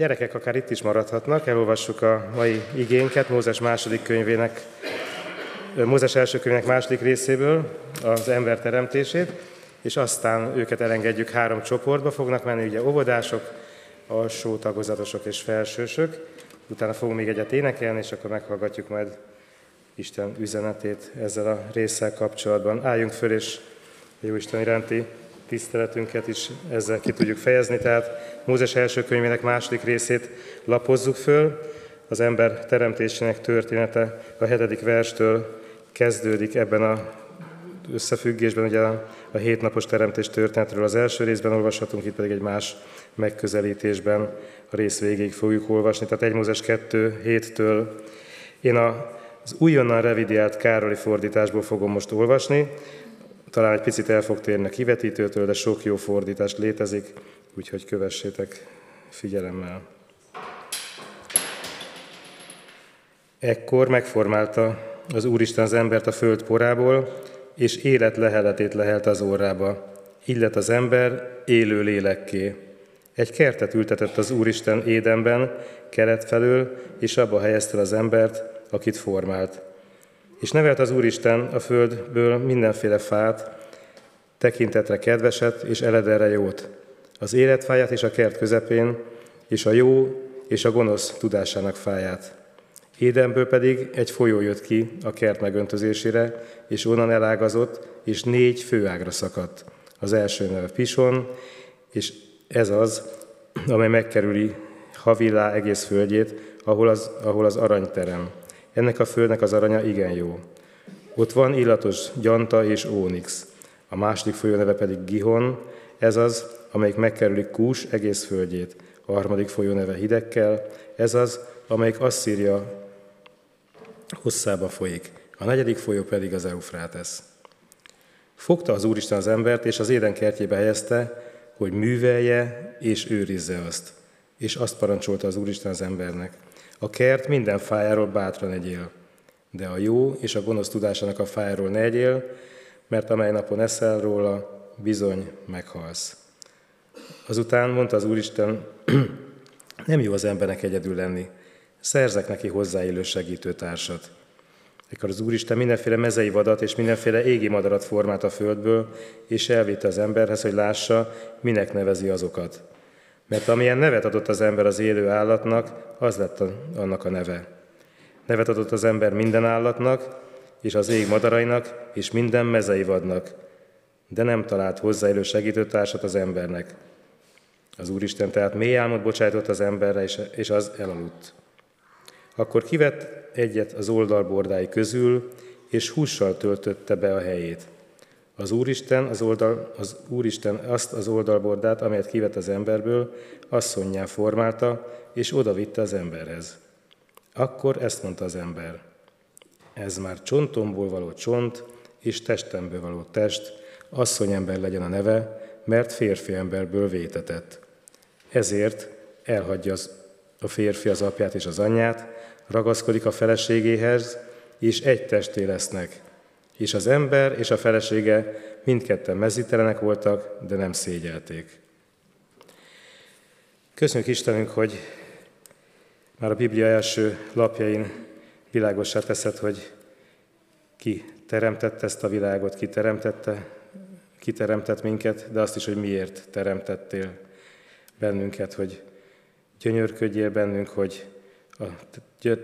Gyerekek akár itt is maradhatnak, elolvassuk a mai igénket Mózes második könyvének, Mózes első könyvének második részéből, az ember teremtését, és aztán őket elengedjük három csoportba, fognak menni ugye óvodások, alsó tagozatosok és felsősök, utána fogunk még egyet énekelni, és akkor meghallgatjuk majd Isten üzenetét ezzel a résszel kapcsolatban. Álljunk föl, és jó Isten iránti tiszteletünket is ezzel ki tudjuk fejezni. Tehát Mózes első könyvének második részét lapozzuk föl. Az ember teremtésének története a hetedik verstől kezdődik ebben a összefüggésben, ugye a, a hétnapos teremtés történetről az első részben olvashatunk, itt pedig egy más megközelítésben a rész végéig fogjuk olvasni. Tehát 1 Mózes 2, 7-től én az újonnan revidiált Károli fordításból fogom most olvasni, talán egy picit el fog térni a kivetítőtől, de sok jó fordítás létezik, úgyhogy kövessétek figyelemmel. Ekkor megformálta az Úristen az embert a föld porából, és élet leheletét lehelt az órába. Így lett az ember élő lélekké. Egy kertet ültetett az Úristen Édenben, kelet felől, és abba helyezte az embert, akit formált. És nevelt az Úristen a földből mindenféle fát, tekintetre kedveset és eledelre jót, az életfáját és a kert közepén, és a jó és a gonosz tudásának fáját. Édenből pedig egy folyó jött ki a kert megöntözésére, és onnan elágazott, és négy főágra szakadt. Az első neve Pison, és ez az, amely megkerüli Havillá egész földjét, ahol az, ahol az aranyterem. Ennek a földnek az aranya igen jó. Ott van illatos gyanta és ónix. A második folyó neve pedig Gihon, ez az, amelyik megkerüli Kús egész földjét. A harmadik folyó neve Hidekkel, ez az, amelyik Asszíria hosszába folyik. A negyedik folyó pedig az Eufrátesz. Fogta az Úristen az embert, és az éden kertjébe helyezte, hogy művelje és őrizze azt. És azt parancsolta az Úristen az embernek. A kert minden fájáról bátran egyél, de a jó és a gonosz tudásának a fájáról ne egyél, mert amely napon eszel róla, bizony meghalsz. Azután mondta az Úristen, nem jó az embernek egyedül lenni, szerzek neki hozzáillő segítőtársat. Ekkor az Úristen mindenféle mezei vadat és mindenféle égi madarat formált a földből, és elvitte az emberhez, hogy lássa, minek nevezi azokat. Mert amilyen nevet adott az ember az élő állatnak, az lett annak a neve. Nevet adott az ember minden állatnak, és az ég madarainak, és minden mezei vadnak, de nem talált hozzáélő segítőtársat az embernek. Az Úristen tehát mély álmot bocsájtott az emberre, és az elaludt. Akkor kivett egyet az oldalbordái közül, és hússal töltötte be a helyét. Az Úristen, az, oldal, az Úristen azt az oldalbordát, amelyet kivett az emberből, asszonyjá formálta, és odavitte az emberhez. Akkor ezt mondta az ember. Ez már csontomból való csont, és testemből való test, asszonyember legyen a neve, mert férfi emberből vétetett. Ezért elhagyja az, a férfi az apját és az anyját, ragaszkodik a feleségéhez, és egy testé lesznek. És az ember és a felesége mindketten mezítelenek voltak, de nem szégyelték. Köszönjük Istenünk, hogy már a Biblia első lapjain világosá teszed, hogy ki teremtette ezt a világot, ki teremtette, ki teremtett minket, de azt is, hogy miért teremtettél bennünket, hogy gyönyörködjél bennünk, hogy a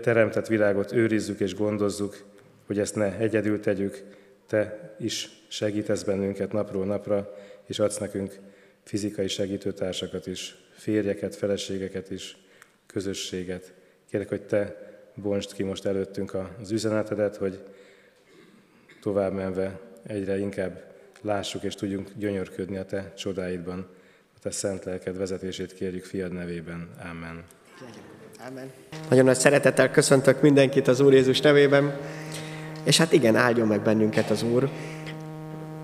teremtett világot őrizzük és gondozzuk, hogy ezt ne egyedül tegyük, te is segítesz bennünket napról napra, és adsz nekünk fizikai segítőtársakat is, férjeket, feleségeket is, közösséget. Kérek, hogy te bontsd ki most előttünk az üzenetedet, hogy tovább menve egyre inkább lássuk és tudjunk gyönyörködni a Te csodáidban. A Te szent lelked vezetését kérjük fiad nevében. Amen. Amen. Nagyon nagy szeretettel köszöntök mindenkit az Úr Jézus nevében, és hát igen, áldjon meg bennünket az Úr,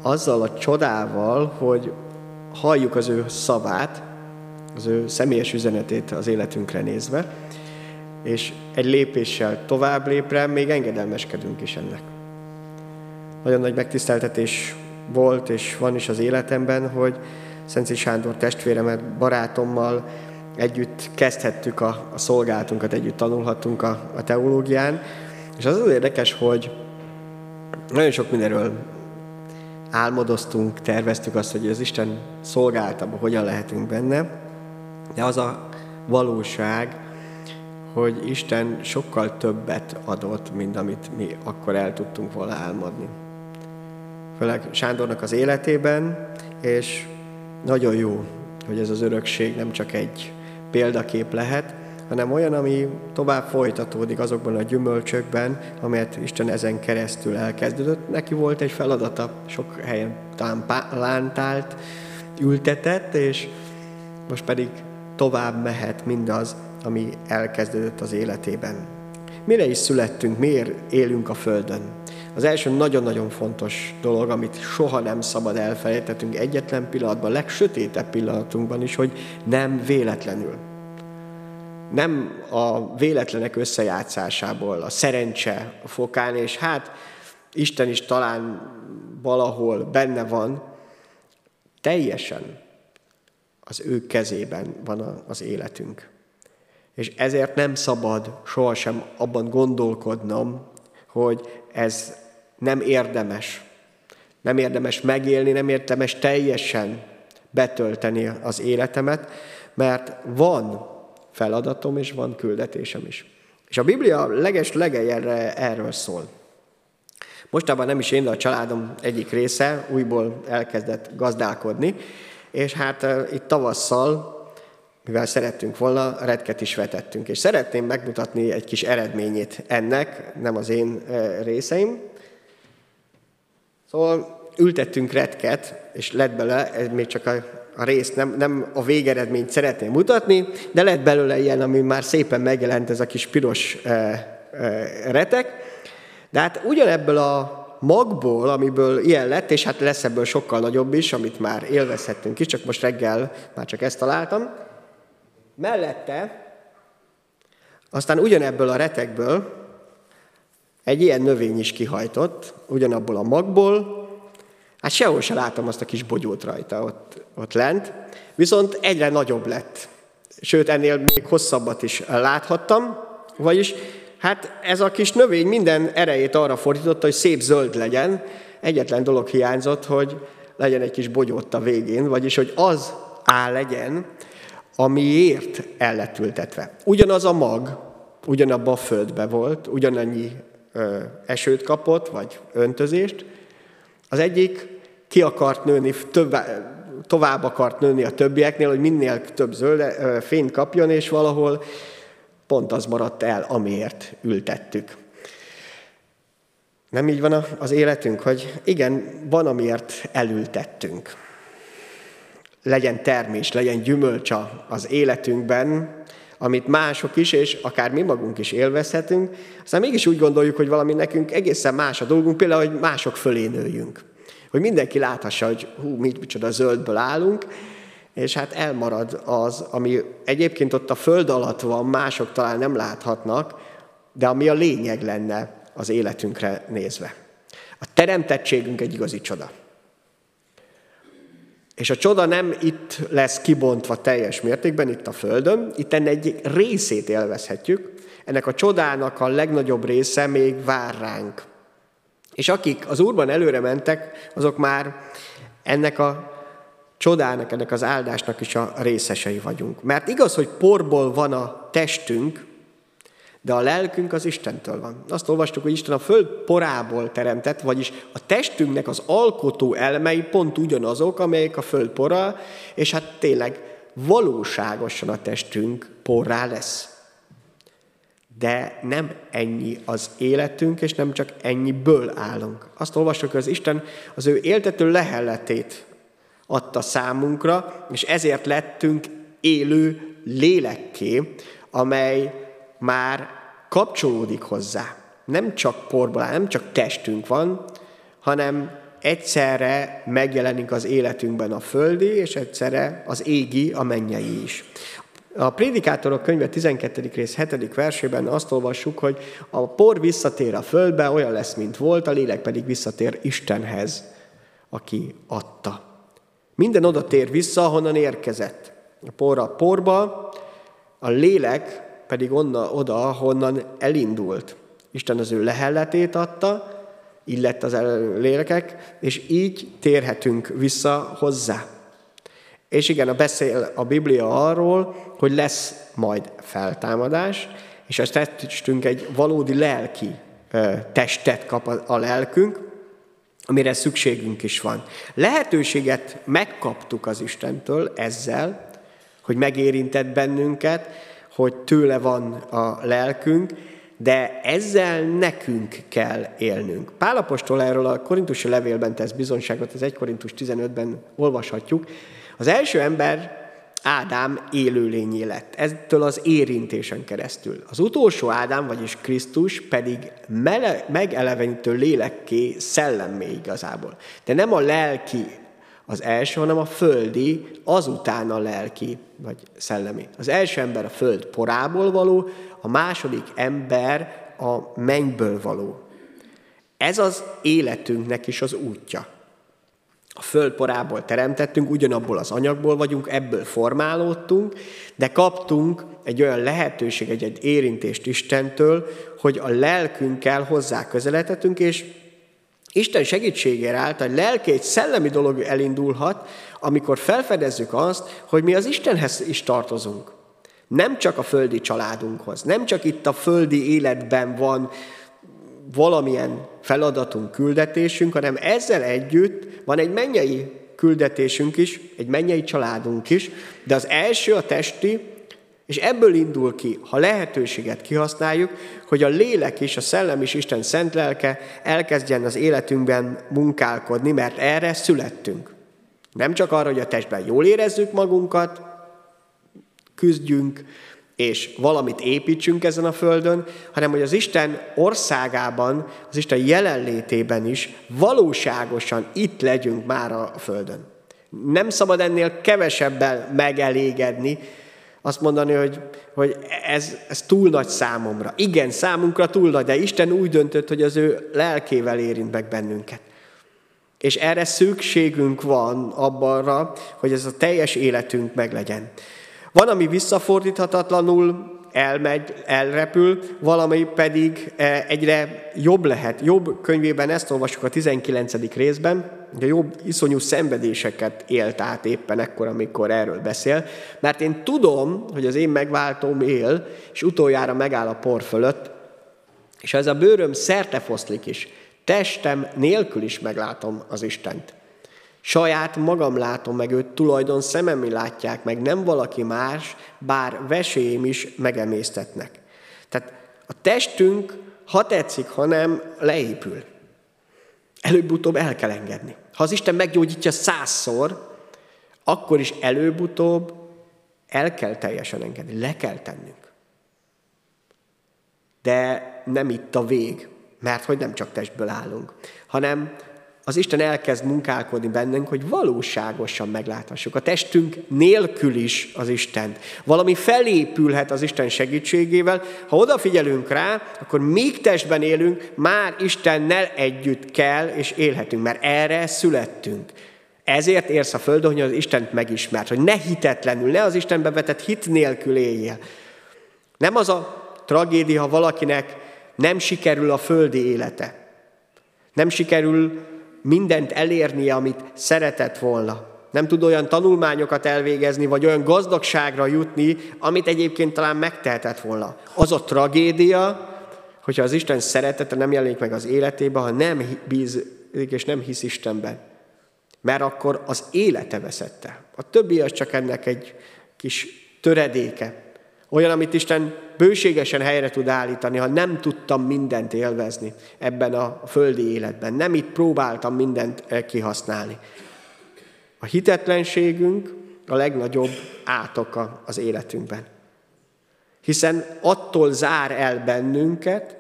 azzal a csodával, hogy halljuk az ő szavát, az ő személyes üzenetét az életünkre nézve, és egy lépéssel tovább lépre még engedelmeskedünk is ennek. Nagyon nagy megtiszteltetés volt és van is az életemben, hogy Szenci Sándor testvéremet, barátommal együtt kezdhettük a, a szolgálatunkat, együtt tanulhattunk a, a teológián, és az az érdekes, hogy nagyon sok mindenről álmodoztunk, terveztük azt, hogy az Isten szolgáltában hogyan lehetünk benne, de az a valóság, hogy Isten sokkal többet adott, mint amit mi akkor el tudtunk volna álmodni. Főleg Sándornak az életében, és nagyon jó, hogy ez az örökség nem csak egy példakép lehet, hanem olyan, ami tovább folytatódik azokban a gyümölcsökben, amelyet Isten ezen keresztül elkezdődött. Neki volt egy feladata, sok helyen talán lántált, ültetett, és most pedig tovább mehet mindaz, ami elkezdődött az életében. Mire is születtünk, miért élünk a Földön? Az első nagyon-nagyon fontos dolog, amit soha nem szabad elfelejtetünk egyetlen pillanatban, legsötétebb pillanatunkban is, hogy nem véletlenül. Nem a véletlenek összejátszásából, a szerencse a fokán, és hát Isten is talán valahol benne van, teljesen az ő kezében van az életünk. És ezért nem szabad sohasem abban gondolkodnom, hogy ez nem érdemes. Nem érdemes megélni, nem érdemes teljesen betölteni az életemet, mert van feladatom és van küldetésem is. És a Biblia leges legeljenre erről szól. Mostában nem is én, de a családom egyik része újból elkezdett gazdálkodni, és hát itt tavasszal, mivel szerettünk volna, retket is vetettünk. És szeretném megmutatni egy kis eredményét ennek, nem az én részeim. Szóval ültettünk retket, és lett belőle, ez még csak a, a rész, nem, nem a végeredményt szeretném mutatni, de lett belőle ilyen, ami már szépen megjelent, ez a kis piros e, e, retek. De hát ugyanebből a magból, amiből ilyen lett, és hát lesz ebből sokkal nagyobb is, amit már élvezhettünk is, csak most reggel már csak ezt találtam. Mellette aztán ugyanebből a retekből egy ilyen növény is kihajtott, ugyanabból a magból, hát sehol se látom azt a kis bogyót rajta ott, ott lent, viszont egyre nagyobb lett. Sőt, ennél még hosszabbat is láthattam, vagyis Hát ez a kis növény minden erejét arra fordította, hogy szép zöld legyen. Egyetlen dolog hiányzott, hogy legyen egy kis bogyót a végén, vagyis hogy az áll legyen, amiért el lett ültetve. Ugyanaz a mag, ugyanabba a földbe volt, ugyanannyi ö, esőt kapott, vagy öntözést. Az egyik ki akart nőni, több, tovább akart nőni a többieknél, hogy minél több zöld, fényt kapjon, és valahol pont az maradt el, amiért ültettük. Nem így van az életünk, hogy igen, van, amiért elültettünk. Legyen termés, legyen gyümölcsa az életünkben, amit mások is, és akár mi magunk is élvezhetünk, aztán mégis úgy gondoljuk, hogy valami nekünk egészen más a dolgunk, például, hogy mások fölé nőjünk. Hogy mindenki láthassa, hogy hú, mit, micsoda zöldből állunk, és hát elmarad az, ami egyébként ott a föld alatt van, mások talán nem láthatnak, de ami a lényeg lenne az életünkre nézve. A teremtettségünk egy igazi csoda. És a csoda nem itt lesz kibontva teljes mértékben, itt a Földön, itt ennek egy részét élvezhetjük, ennek a csodának a legnagyobb része még vár ránk. És akik az Úrban előre mentek, azok már ennek a csodának, ennek az áldásnak is a részesei vagyunk. Mert igaz, hogy porból van a testünk, de a lelkünk az Istentől van. Azt olvastuk, hogy Isten a föld porából teremtett, vagyis a testünknek az alkotó elmei pont ugyanazok, amelyek a föld pora, és hát tényleg valóságosan a testünk porrá lesz. De nem ennyi az életünk, és nem csak ennyiből állunk. Azt olvastuk, hogy az Isten az ő éltető lehelletét adta számunkra, és ezért lettünk élő lélekké, amely már kapcsolódik hozzá. Nem csak porból áll, nem csak testünk van, hanem egyszerre megjelenik az életünkben a földi, és egyszerre az égi, a mennyei is. A Prédikátorok könyve 12. rész 7. versében azt olvassuk, hogy a por visszatér a földbe, olyan lesz, mint volt, a lélek pedig visszatér Istenhez, aki adta. Minden oda tér vissza, ahonnan érkezett. A por a porba, a lélek pedig onna, oda, honnan elindult. Isten az ő lehelletét adta, így lett az lélekek, és így térhetünk vissza hozzá. És igen, a beszél a Biblia arról, hogy lesz majd feltámadás, és a testünk egy valódi lelki testet kap a lelkünk, amire szükségünk is van. Lehetőséget megkaptuk az Istentől ezzel, hogy megérintett bennünket, hogy tőle van a lelkünk, de ezzel nekünk kell élnünk. Pálapostól erről a korintusi levélben tesz bizonyságot, az 1 Korintus 15-ben olvashatjuk. Az első ember Ádám élőlényé lett, ettől az érintésen keresztül. Az utolsó Ádám, vagyis Krisztus pedig mele, megelevenítő lélekké szellemmé igazából. De nem a lelki az első, hanem a földi, azután a lelki, vagy szellemi. Az első ember a föld porából való, a második ember a mennyből való. Ez az életünknek is az útja. A föld porából teremtettünk, ugyanabból az anyagból vagyunk, ebből formálódtunk, de kaptunk egy olyan lehetőség, egy, egy érintést Istentől, hogy a lelkünkkel hozzá közeledhetünk, és Isten segítségére által lelki egy szellemi dolog elindulhat, amikor felfedezzük azt, hogy mi az Istenhez is tartozunk. Nem csak a földi családunkhoz, nem csak itt a földi életben van valamilyen feladatunk, küldetésünk, hanem ezzel együtt van egy mennyei küldetésünk is, egy mennyei családunk is, de az első a testi, és ebből indul ki, ha lehetőséget kihasználjuk, hogy a lélek és a szellem is Isten szent lelke elkezdjen az életünkben munkálkodni, mert erre születtünk. Nem csak arra, hogy a testben jól érezzük magunkat, küzdjünk, és valamit építsünk ezen a földön, hanem hogy az Isten országában, az Isten jelenlétében is valóságosan itt legyünk már a földön. Nem szabad ennél kevesebbel megelégedni, azt mondani, hogy, hogy ez, ez túl nagy számomra. Igen, számunkra túl nagy, de Isten úgy döntött, hogy az ő lelkével érint meg bennünket. És erre szükségünk van abban, hogy ez a teljes életünk meglegyen. Van, ami visszafordíthatatlanul elmegy, elrepül, valami pedig e, egyre jobb lehet. Jobb könyvében ezt olvasjuk a 19. részben, hogy jobb iszonyú szenvedéseket élt át éppen ekkor, amikor erről beszél, mert én tudom, hogy az én megváltóm él, és utoljára megáll a por fölött, és ez a bőröm szerte foszlik is, testem nélkül is meglátom az Istent. Saját magam látom meg őt, tulajdon szememi látják meg, nem valaki más, bár vesélyém is megemésztetnek. Tehát a testünk, ha tetszik, ha nem, leépül. Előbb-utóbb el kell engedni. Ha az Isten meggyógyítja százszor, akkor is előbb-utóbb el kell teljesen engedni, le kell tennünk. De nem itt a vég, mert hogy nem csak testből állunk, hanem az Isten elkezd munkálkodni bennünk, hogy valóságosan megláthassuk. A testünk nélkül is az Isten. Valami felépülhet az Isten segítségével. Ha odafigyelünk rá, akkor még testben élünk, már Istennel együtt kell és élhetünk, mert erre születtünk. Ezért érsz a földön, hogy az Istent megismert, hogy ne hitetlenül, ne az Istenbe vetett hit nélkül éljél. Nem az a tragédia, ha valakinek nem sikerül a földi élete. Nem sikerül mindent elérnie, amit szeretett volna. Nem tud olyan tanulmányokat elvégezni, vagy olyan gazdagságra jutni, amit egyébként talán megtehetett volna. Az a tragédia, hogyha az Isten szeretete nem jelenik meg az életébe, ha nem bízik és nem hisz Istenben. Mert akkor az élete veszette. A többi az csak ennek egy kis töredéke. Olyan, amit Isten bőségesen helyre tud állítani, ha nem tudtam mindent élvezni ebben a földi életben. Nem itt próbáltam mindent eh, kihasználni. A hitetlenségünk a legnagyobb átoka az életünkben. Hiszen attól zár el bennünket,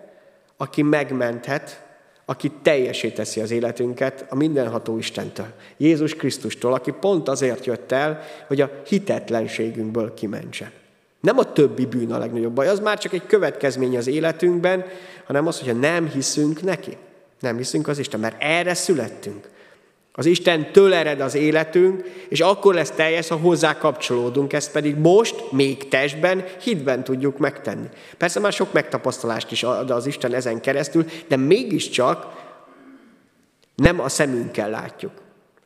aki megmenthet, aki teljesé teszi az életünket a mindenható Istentől, Jézus Krisztustól, aki pont azért jött el, hogy a hitetlenségünkből kimentsen. Nem a többi bűn a legnagyobb baj, az már csak egy következmény az életünkben, hanem az, hogyha nem hiszünk neki. Nem hiszünk az Isten, mert erre születtünk. Az Istentől ered az életünk, és akkor lesz teljes, ha hozzá kapcsolódunk, ezt pedig most, még testben, hitben tudjuk megtenni. Persze már sok megtapasztalást is ad az Isten ezen keresztül, de mégiscsak nem a szemünkkel látjuk,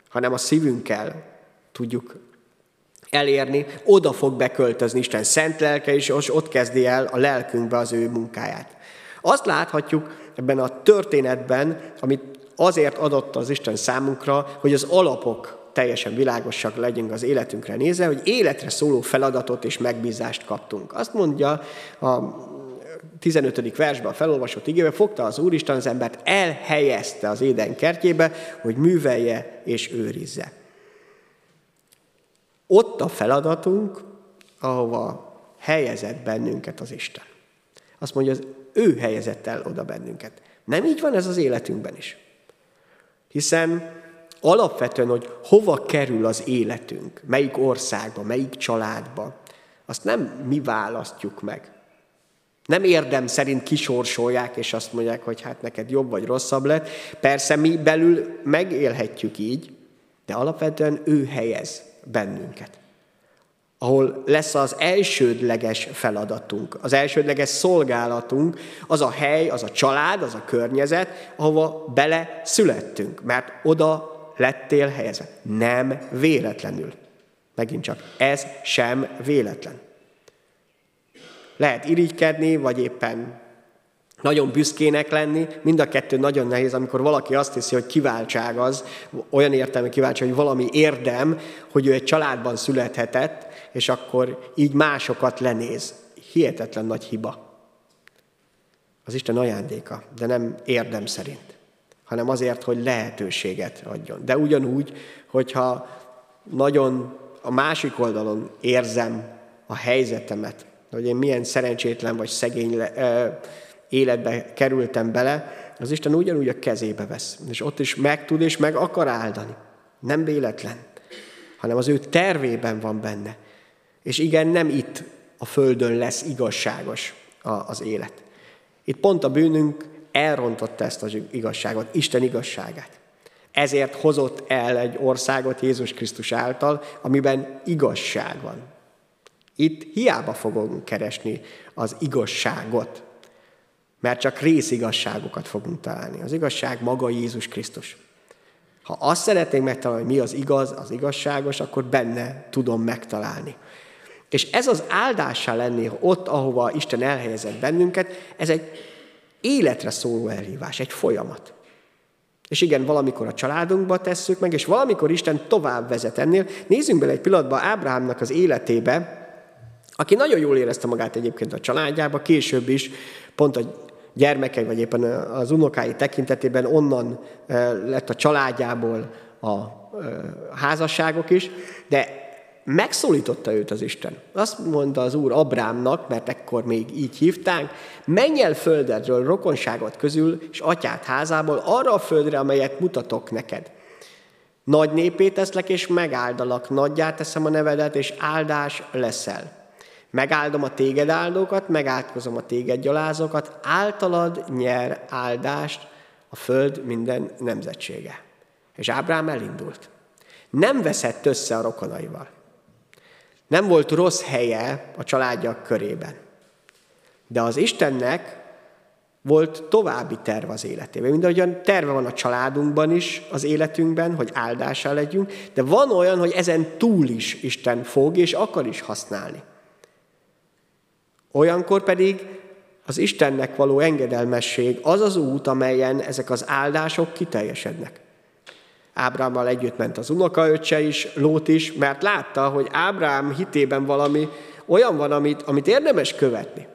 hanem a szívünkkel tudjuk elérni, oda fog beköltözni Isten szent lelke, és ott kezdi el a lelkünkbe az ő munkáját. Azt láthatjuk ebben a történetben, amit azért adott az Isten számunkra, hogy az alapok teljesen világosak legyünk az életünkre nézve, hogy életre szóló feladatot és megbízást kaptunk. Azt mondja a 15. versben a felolvasott igébe, fogta az Úristen az embert, elhelyezte az éden kertjébe, hogy művelje és őrizze. Ott a feladatunk, ahova helyezett bennünket az Isten. Azt mondja, az ő helyezett el oda bennünket. Nem így van ez az életünkben is. Hiszen alapvetően, hogy hova kerül az életünk, melyik országba, melyik családba, azt nem mi választjuk meg. Nem érdem szerint kisorsolják, és azt mondják, hogy hát neked jobb vagy rosszabb lett. Persze mi belül megélhetjük így, de alapvetően ő helyez bennünket. Ahol lesz az elsődleges feladatunk, az elsődleges szolgálatunk, az a hely, az a család, az a környezet, ahova bele születtünk, mert oda lettél helyezve. Nem véletlenül. Megint csak, ez sem véletlen. Lehet irigykedni, vagy éppen nagyon büszkének lenni, mind a kettő nagyon nehéz, amikor valaki azt hiszi, hogy kiváltság az, olyan értelme kiváltság, hogy valami érdem, hogy ő egy családban születhetett, és akkor így másokat lenéz. Hihetetlen nagy hiba. Az Isten ajándéka, de nem érdem szerint, hanem azért, hogy lehetőséget adjon. De ugyanúgy, hogyha nagyon a másik oldalon érzem a helyzetemet, hogy én milyen szerencsétlen vagy szegény le, életbe kerültem bele, az Isten ugyanúgy a kezébe vesz. És ott is meg tud és meg akar áldani. Nem véletlen, hanem az ő tervében van benne. És igen, nem itt a földön lesz igazságos az élet. Itt pont a bűnünk elrontotta ezt az igazságot, Isten igazságát. Ezért hozott el egy országot Jézus Krisztus által, amiben igazság van. Itt hiába fogunk keresni az igazságot, mert csak részigazságokat fogunk találni. Az igazság maga Jézus Krisztus. Ha azt szeretnénk megtalálni, hogy mi az igaz, az igazságos, akkor benne tudom megtalálni. És ez az áldássá lenni ott, ahova Isten elhelyezett bennünket, ez egy életre szóló elhívás, egy folyamat. És igen, valamikor a családunkba tesszük meg, és valamikor Isten tovább vezet ennél. Nézzünk bele egy pillanatba Ábrahámnak az életébe, aki nagyon jól érezte magát egyébként a családjába, később is, pont a gyermekei, vagy éppen az unokái tekintetében onnan eh, lett a családjából a eh, házasságok is, de megszólította őt az Isten. Azt mondta az Úr Abrámnak, mert ekkor még így hívtánk, menj el földedről, rokonságot közül, és atyát házából arra a földre, amelyet mutatok neked. Nagy népét teszlek, és megáldalak, nagyját teszem a nevedet, és áldás leszel. Megáldom a téged áldókat, megátkozom a téged gyalázókat, általad nyer áldást a föld minden nemzetsége. És Ábrám elindult. Nem veszett össze a rokonaival. Nem volt rossz helye a családja körében. De az Istennek volt további terv az életében. Mind ahogyan terve van a családunkban is, az életünkben, hogy áldással legyünk, de van olyan, hogy ezen túl is Isten fog és akar is használni. Olyankor pedig az Istennek való engedelmesség az az út, amelyen ezek az áldások kiteljesednek. Ábrámmal együtt ment az unokaöccse is, Lót is, mert látta, hogy Ábrám hitében valami olyan van, amit, amit érdemes követni.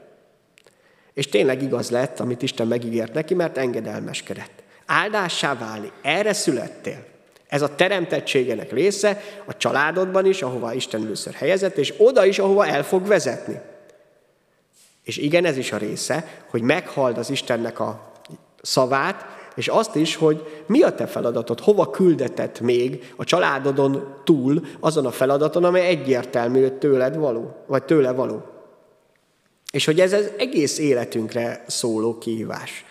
És tényleg igaz lett, amit Isten megígért neki, mert engedelmeskedett. Áldássá válni, erre születtél. Ez a teremtettségenek része a családodban is, ahova Isten először helyezett, és oda is, ahova el fog vezetni. És igen, ez is a része, hogy meghald az Istennek a szavát, és azt is, hogy mi a te feladatod, hova küldetett még a családodon túl azon a feladaton, amely egyértelmű, hogy tőled való, vagy tőle való. És hogy ez az egész életünkre szóló kihívás.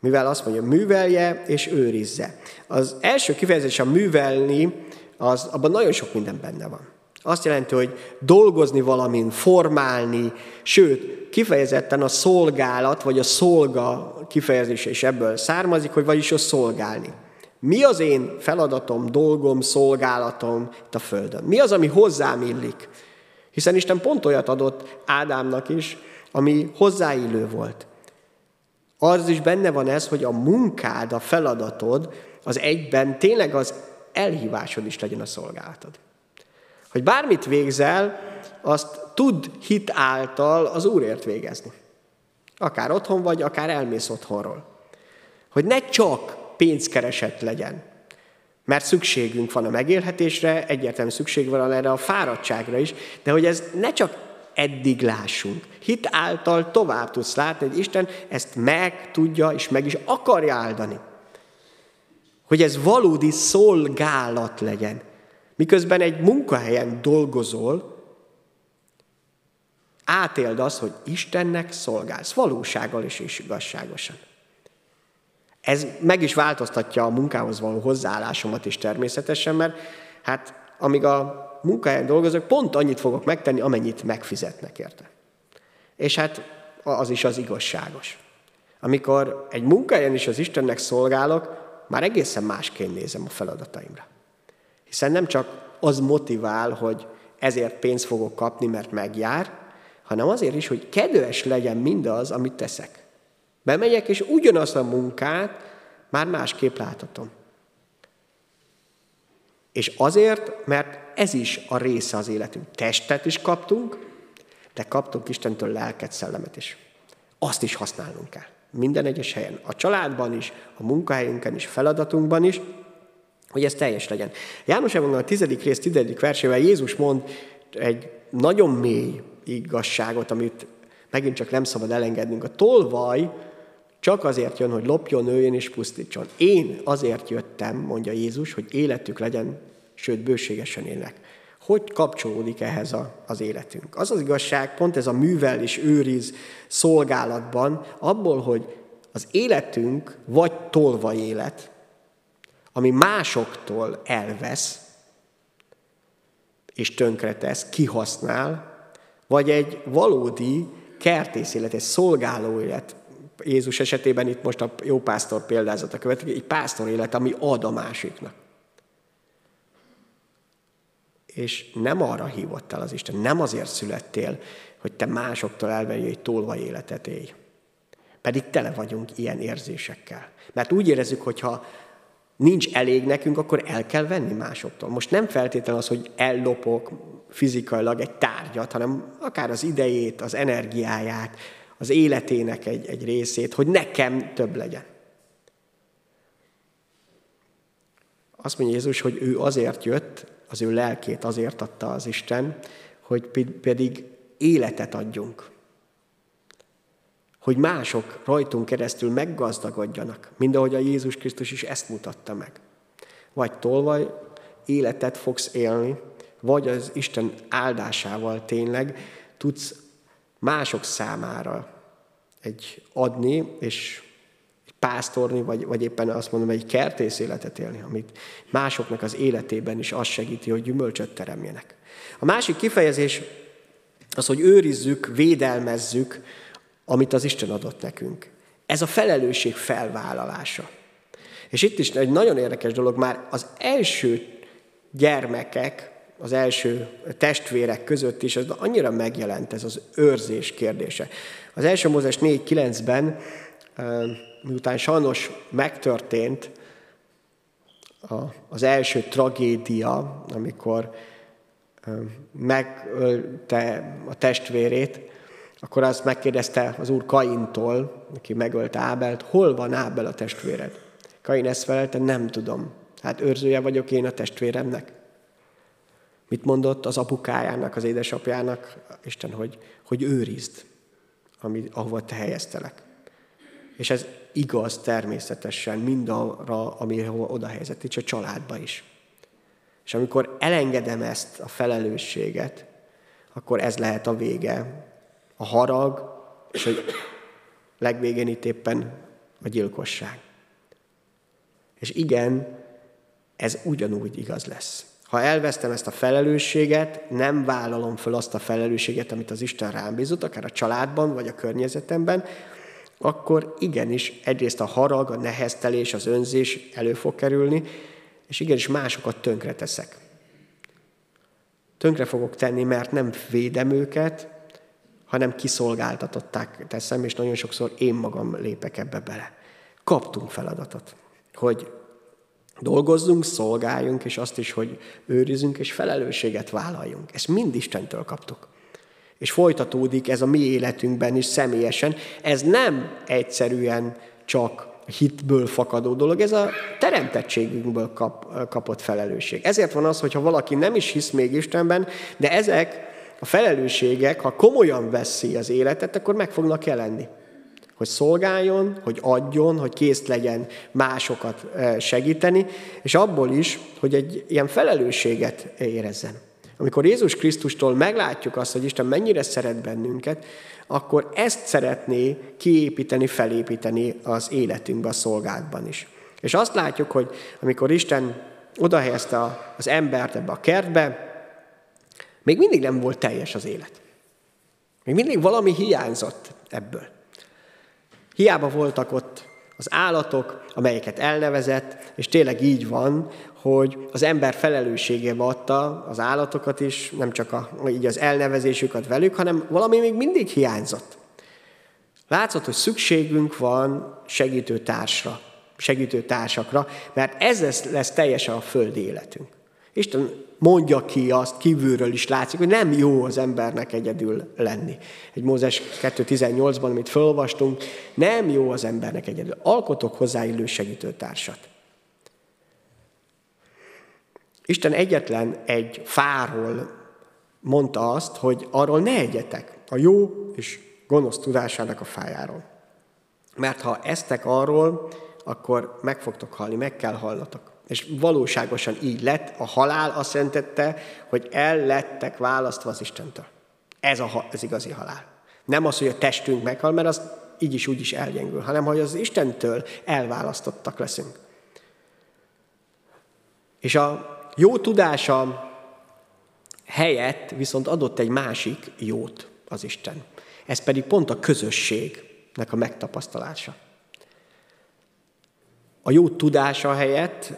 Mivel azt mondja, művelje és őrizze. Az első kifejezés a művelni, az, abban nagyon sok minden benne van. Azt jelenti, hogy dolgozni valamin, formálni, sőt, kifejezetten a szolgálat, vagy a szolga kifejezése is ebből származik, hogy vagyis a szolgálni. Mi az én feladatom, dolgom, szolgálatom itt a Földön? Mi az, ami hozzám illik? Hiszen Isten pont olyat adott Ádámnak is, ami hozzáillő volt. Az is benne van ez, hogy a munkád, a feladatod az egyben tényleg az elhívásod is legyen a szolgálatod. Hogy bármit végzel, azt tud hit által az Úrért végezni. Akár otthon vagy, akár elmész otthonról. Hogy ne csak pénzkereset legyen, mert szükségünk van a megélhetésre, egyértelmű szükség van erre a fáradtságra is, de hogy ez ne csak eddig lássunk. Hit által tovább tudsz látni, hogy Isten ezt meg tudja és meg is akarja áldani. Hogy ez valódi szolgálat legyen. Miközben egy munkahelyen dolgozol, átéld azt, hogy Istennek szolgálsz, valósággal is és igazságosan. Ez meg is változtatja a munkához való hozzáállásomat is természetesen, mert hát amíg a munkahelyen dolgozok, pont annyit fogok megtenni, amennyit megfizetnek érte. És hát az is az igazságos. Amikor egy munkahelyen is az Istennek szolgálok, már egészen másként nézem a feladataimra. Hiszen nem csak az motivál, hogy ezért pénzt fogok kapni, mert megjár, hanem azért is, hogy kedves legyen mindaz, amit teszek. Bemegyek, és ugyanazt a munkát már másképp láthatom. És azért, mert ez is a része az életünk. Testet is kaptunk, de kaptunk Istentől lelket, szellemet is. Azt is használnunk kell. Minden egyes helyen. A családban is, a munkahelyünkön is, feladatunkban is, hogy ez teljes legyen. János Evangélium a tizedik rész, tizedik versével Jézus mond egy nagyon mély igazságot, amit megint csak nem szabad elengednünk. A tolvaj csak azért jön, hogy lopjon, nőjön és pusztítson. Én azért jöttem, mondja Jézus, hogy életük legyen, sőt bőségesen élnek. Hogy kapcsolódik ehhez a, az életünk? Az az igazság, pont ez a művel és őriz szolgálatban, abból, hogy az életünk vagy tolva élet, ami másoktól elvesz, és tönkretesz, kihasznál, vagy egy valódi kertész élet, egy szolgáló élet, Jézus esetében itt most a jó pásztor példázata következik, egy pásztor élet, ami ad a másiknak. És nem arra hívott el az Isten, nem azért születtél, hogy te másoktól elvegyél egy tolva életet élj. Pedig tele vagyunk ilyen érzésekkel. Mert úgy érezzük, hogy ha nincs elég nekünk, akkor el kell venni másoktól. Most nem feltétlen az, hogy ellopok fizikailag egy tárgyat, hanem akár az idejét, az energiáját, az életének egy, egy részét, hogy nekem több legyen. Azt mondja Jézus, hogy ő azért jött, az ő lelkét azért adta az Isten, hogy pedig életet adjunk. Hogy mások rajtunk keresztül meggazdagodjanak, mind ahogy a Jézus Krisztus is ezt mutatta meg. Vagy tolvaj életet fogsz élni, vagy az Isten áldásával tényleg tudsz mások számára egy adni, és egy pásztorni, vagy, vagy éppen azt mondom, egy kertész életet élni, amit másoknak az életében is azt segíti, hogy gyümölcsöt teremjenek. A másik kifejezés az, hogy őrizzük, védelmezzük, amit az Isten adott nekünk. Ez a felelősség felvállalása. És itt is egy nagyon érdekes dolog, már az első gyermekek, az első testvérek között is, az annyira megjelent ez az őrzés kérdése. Az első Mózes 4.9-ben, miután sajnos megtörtént az első tragédia, amikor megölte a testvérét, akkor azt megkérdezte az úr Kaintól, aki megölte Ábelt, hol van Ábel a testvéred? Kain ezt felelte, nem tudom. Hát őrzője vagyok én a testvéremnek. Mit mondott az apukájának, az édesapjának? Isten, hogy, hogy őrizd, ami, ahova te helyeztelek. És ez igaz természetesen mindarra, ami oda helyezett, és a családba is. És amikor elengedem ezt a felelősséget, akkor ez lehet a vége. A harag, és a legvégén itt éppen a gyilkosság. És igen, ez ugyanúgy igaz lesz. Ha elvesztem ezt a felelősséget, nem vállalom fel azt a felelősséget, amit az Isten rám bízott, akár a családban, vagy a környezetemben, akkor igenis egyrészt a harag, a neheztelés, az önzés elő fog kerülni, és igenis másokat tönkre teszek. Tönkre fogok tenni, mert nem védem őket, hanem kiszolgáltatották teszem, és nagyon sokszor én magam lépek ebbe bele. Kaptunk feladatot, hogy dolgozzunk, szolgáljunk, és azt is, hogy őrizünk, és felelősséget vállaljunk. Ezt mind Istentől kaptuk. És folytatódik ez a mi életünkben is személyesen. Ez nem egyszerűen csak hitből fakadó dolog, ez a teremtettségünkből kap, kapott felelősség. Ezért van az, hogyha valaki nem is hisz még Istenben, de ezek a felelősségek, ha komolyan veszi az életet, akkor meg fognak jelenni. Hogy szolgáljon, hogy adjon, hogy kész legyen másokat segíteni, és abból is, hogy egy ilyen felelősséget érezzen. Amikor Jézus Krisztustól meglátjuk azt, hogy Isten mennyire szeret bennünket, akkor ezt szeretné kiépíteni, felépíteni az életünkbe, a szolgálatban is. És azt látjuk, hogy amikor Isten odahelyezte az embert ebbe a kertbe, még mindig nem volt teljes az élet. Még mindig valami hiányzott ebből. Hiába voltak ott az állatok, amelyeket elnevezett, és tényleg így van, hogy az ember felelősségébe adta az állatokat is, nem csak a, így az elnevezésüket velük, hanem valami még mindig hiányzott. Látszott, hogy szükségünk van segítő társra, segítő társakra, mert ez lesz, lesz teljesen a földi életünk. Isten mondja ki azt, kívülről is látszik, hogy nem jó az embernek egyedül lenni. Egy Mózes 2.18-ban, amit felolvastunk, nem jó az embernek egyedül. Alkotok hozzá illő segítőtársat. Isten egyetlen egy fáról mondta azt, hogy arról ne egyetek, a jó és gonosz tudásának a fájáról. Mert ha eztek arról, akkor meg fogtok halni, meg kell hallatok. És valóságosan így lett. A halál azt jelentette, hogy el lettek választva az Istentől. Ez a, az igazi halál. Nem az, hogy a testünk meghal, mert az így is úgy is elgyengül, hanem hogy az Istentől elválasztottak leszünk. És a jó tudása helyett viszont adott egy másik jót az Isten. Ez pedig pont a közösségnek a megtapasztalása. A jó tudása helyett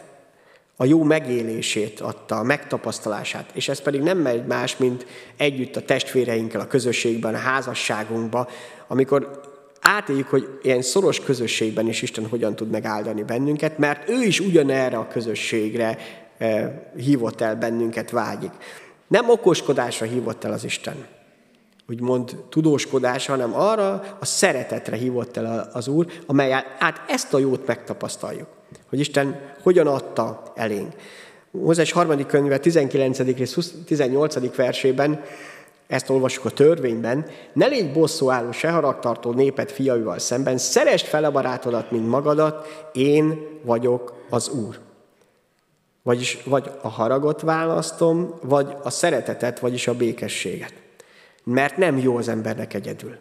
a jó megélését adta, a megtapasztalását. És ez pedig nem megy más, mint együtt a testvéreinkkel, a közösségben, a házasságunkban, amikor átéljük, hogy ilyen szoros közösségben is Isten hogyan tud megáldani bennünket, mert ő is ugyanerre a közösségre eh, hívott el bennünket, vágyik. Nem okoskodásra hívott el az Isten, úgymond tudóskodásra, hanem arra a szeretetre hívott el az Úr, amely át ezt a jót megtapasztaljuk hogy Isten hogyan adta elénk. Mózes harmadik könyve 19. és 18. versében ezt olvassuk a törvényben, ne légy bosszúálló, se haragtartó népet fiaival szemben, szerest fel a barátodat, mint magadat, én vagyok az Úr. Vagyis vagy a haragot választom, vagy a szeretetet, vagyis a békességet. Mert nem jó az embernek egyedül.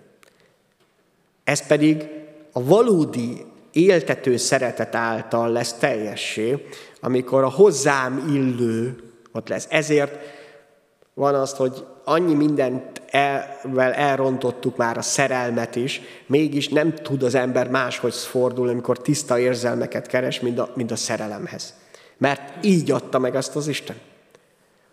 Ez pedig a valódi éltető szeretet által lesz teljessé, amikor a hozzám illő ott lesz. Ezért van az, hogy annyi mindent el, elrontottuk már a szerelmet is, mégis nem tud az ember máshogy fordulni, amikor tiszta érzelmeket keres, mint a, mint a szerelemhez. Mert így adta meg azt az Isten,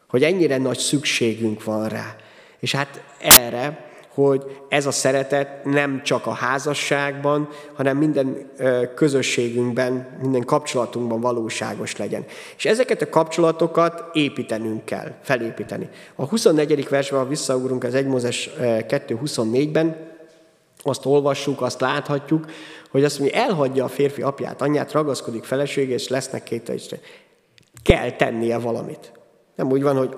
hogy ennyire nagy szükségünk van rá. És hát erre hogy ez a szeretet nem csak a házasságban, hanem minden közösségünkben, minden kapcsolatunkban valóságos legyen. És ezeket a kapcsolatokat építenünk kell, felépíteni. A 24. versben, ha visszaugrunk az 1 Mózes 2.24-ben, azt olvassuk, azt láthatjuk, hogy azt mondja, elhagyja a férfi apját, anyját, ragaszkodik felesége, és lesznek két Isten. Kell tennie valamit. Nem úgy van, hogy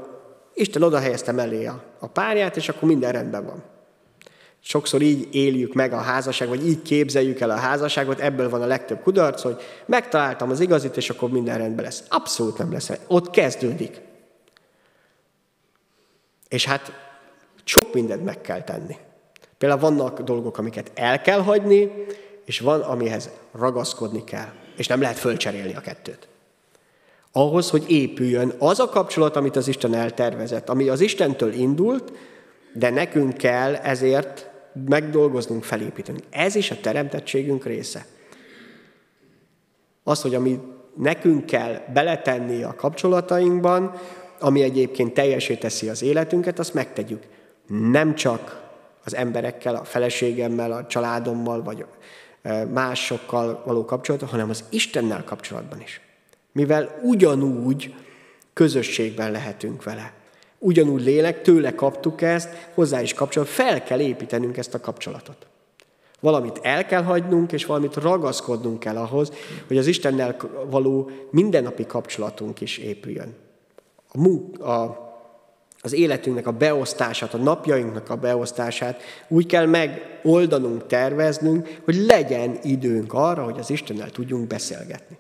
Isten oda helyezte mellé a párját, és akkor minden rendben van. Sokszor így éljük meg a házasság, vagy így képzeljük el a házasságot, ebből van a legtöbb kudarc, hogy megtaláltam az igazit, és akkor minden rendben lesz. Abszolút nem lesz. Ott kezdődik. És hát sok mindent meg kell tenni. Például vannak dolgok, amiket el kell hagyni, és van, amihez ragaszkodni kell, és nem lehet fölcserélni a kettőt. Ahhoz, hogy épüljön az a kapcsolat, amit az Isten eltervezett, ami az Istentől indult, de nekünk kell ezért megdolgoznunk, felépíteni. Ez is a teremtettségünk része. Az, hogy ami nekünk kell beletenni a kapcsolatainkban, ami egyébként teljesé teszi az életünket, azt megtegyük. Nem csak az emberekkel, a feleségemmel, a családommal, vagy másokkal való kapcsolatban, hanem az Istennel kapcsolatban is. Mivel ugyanúgy közösségben lehetünk vele. Ugyanúgy lélek, tőle kaptuk ezt, hozzá is kapcsolat, fel kell építenünk ezt a kapcsolatot. Valamit el kell hagynunk, és valamit ragaszkodnunk kell ahhoz, hogy az Istennel való mindennapi kapcsolatunk is épüljön. A, munk, a az életünknek a beosztását, a napjainknak a beosztását úgy kell megoldanunk, terveznünk, hogy legyen időnk arra, hogy az Istennel tudjunk beszélgetni.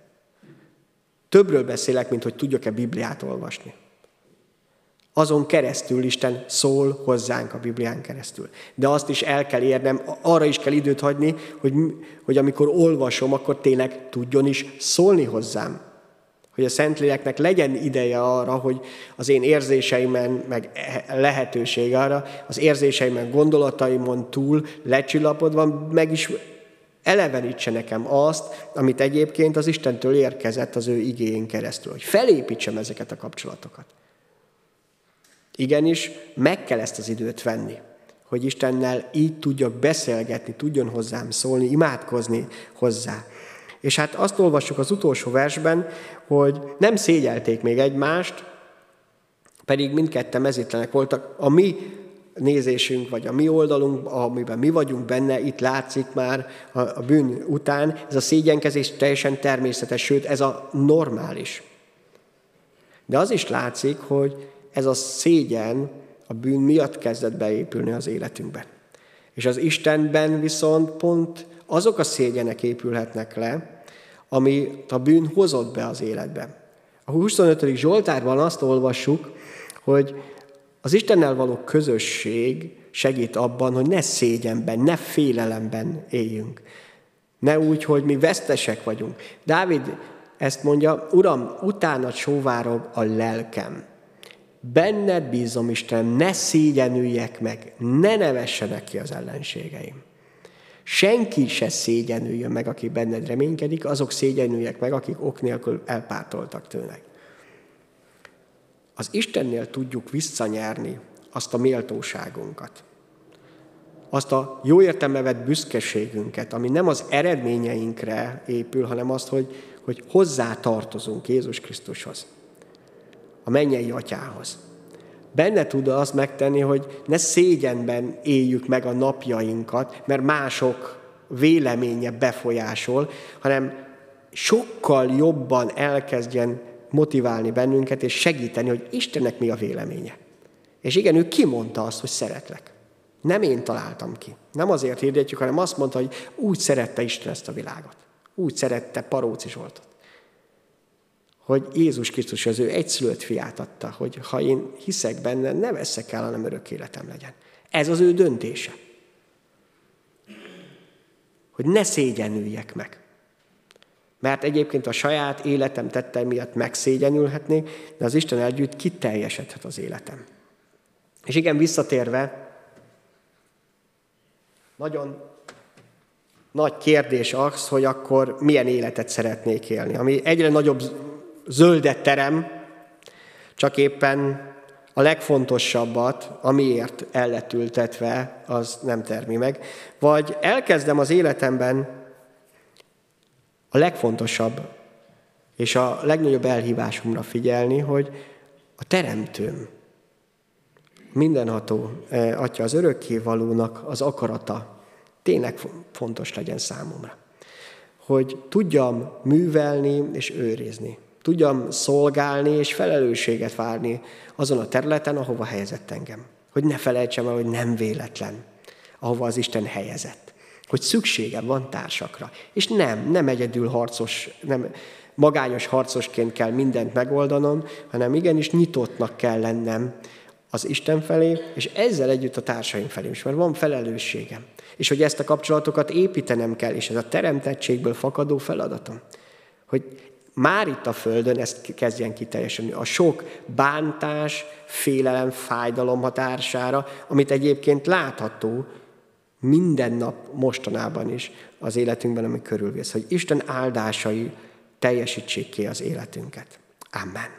Többről beszélek, mint hogy tudjak-e Bibliát olvasni. Azon keresztül Isten szól hozzánk a Biblián keresztül. De azt is el kell érnem, arra is kell időt hagyni, hogy, hogy amikor olvasom, akkor tényleg tudjon is szólni hozzám hogy a Szentléleknek legyen ideje arra, hogy az én érzéseimen, meg lehetőség arra, az érzéseimen, gondolataimon túl lecsillapodva, meg is elevenítse nekem azt, amit egyébként az Istentől érkezett az ő igényén keresztül, hogy felépítsem ezeket a kapcsolatokat. Igenis, meg kell ezt az időt venni, hogy Istennel így tudjak beszélgetni, tudjon hozzám szólni, imádkozni hozzá. És hát azt olvassuk az utolsó versben, hogy nem szégyelték még egymást, pedig mindketten mezítlenek voltak. A mi nézésünk, vagy a mi oldalunk, amiben mi vagyunk benne, itt látszik már a, a bűn után, ez a szégyenkezés teljesen természetes, sőt, ez a normális. De az is látszik, hogy ez a szégyen a bűn miatt kezdett beépülni az életünkben. És az Istenben viszont pont azok a szégyenek épülhetnek le, amit a bűn hozott be az életbe. A 25. Zsoltárban azt olvassuk, hogy az Istennel való közösség segít abban, hogy ne szégyenben, ne félelemben éljünk. Ne úgy, hogy mi vesztesek vagyunk. Dávid ezt mondja, Uram, utána sóvárog a lelkem. Benned bízom, Isten, ne szégyenüljek meg, ne nevessenek ki az ellenségeim. Senki se szégyenüljön meg, aki benned reménykedik, azok szégyenüljek meg, akik ok nélkül elpártoltak tőleg. Az Istennél tudjuk visszanyerni azt a méltóságunkat, azt a jó értelme büszkeségünket, ami nem az eredményeinkre épül, hanem azt, hogy, hogy hozzá tartozunk Jézus Krisztushoz, a mennyei atyához. Benne tud azt megtenni, hogy ne szégyenben éljük meg a napjainkat, mert mások véleménye befolyásol, hanem sokkal jobban elkezdjen motiválni bennünket, és segíteni, hogy Istennek mi a véleménye. És igen, ő kimondta azt, hogy szeretlek. Nem én találtam ki. Nem azért hirdetjük, hanem azt mondta, hogy úgy szerette Isten ezt a világot. Úgy szerette Paróci Zsoltot hogy Jézus Krisztus az ő egyszülött fiát adta, hogy ha én hiszek benne, ne veszek el, hanem örök életem legyen. Ez az ő döntése. Hogy ne szégyenüljek meg. Mert egyébként a saját életem tette miatt megszégyenülhetnék, de az Isten együtt kiteljesedhet az életem. És igen, visszatérve, nagyon nagy kérdés az, hogy akkor milyen életet szeretnék élni. Ami egyre nagyobb zöldet terem, csak éppen a legfontosabbat, amiért el az nem termi meg. Vagy elkezdem az életemben a legfontosabb és a legnagyobb elhívásomra figyelni, hogy a teremtőm, mindenható eh, Atya, az örökkévalónak az akarata tényleg fontos legyen számomra. Hogy tudjam művelni és őrizni tudjam szolgálni és felelősséget várni azon a területen, ahova helyezett engem. Hogy ne felejtsem el, hogy nem véletlen, ahova az Isten helyezett. Hogy szükségem van társakra. És nem, nem egyedül harcos, nem magányos harcosként kell mindent megoldanom, hanem igenis nyitottnak kell lennem az Isten felé, és ezzel együtt a társaim felé is, mert van felelősségem. És hogy ezt a kapcsolatokat építenem kell, és ez a teremtettségből fakadó feladatom. Hogy már itt a Földön ezt kezdjen kiteljesedni. A sok bántás, félelem, fájdalom hatására, amit egyébként látható minden nap mostanában is az életünkben, ami körülvész. Hogy Isten áldásai teljesítsék ki az életünket. Amen.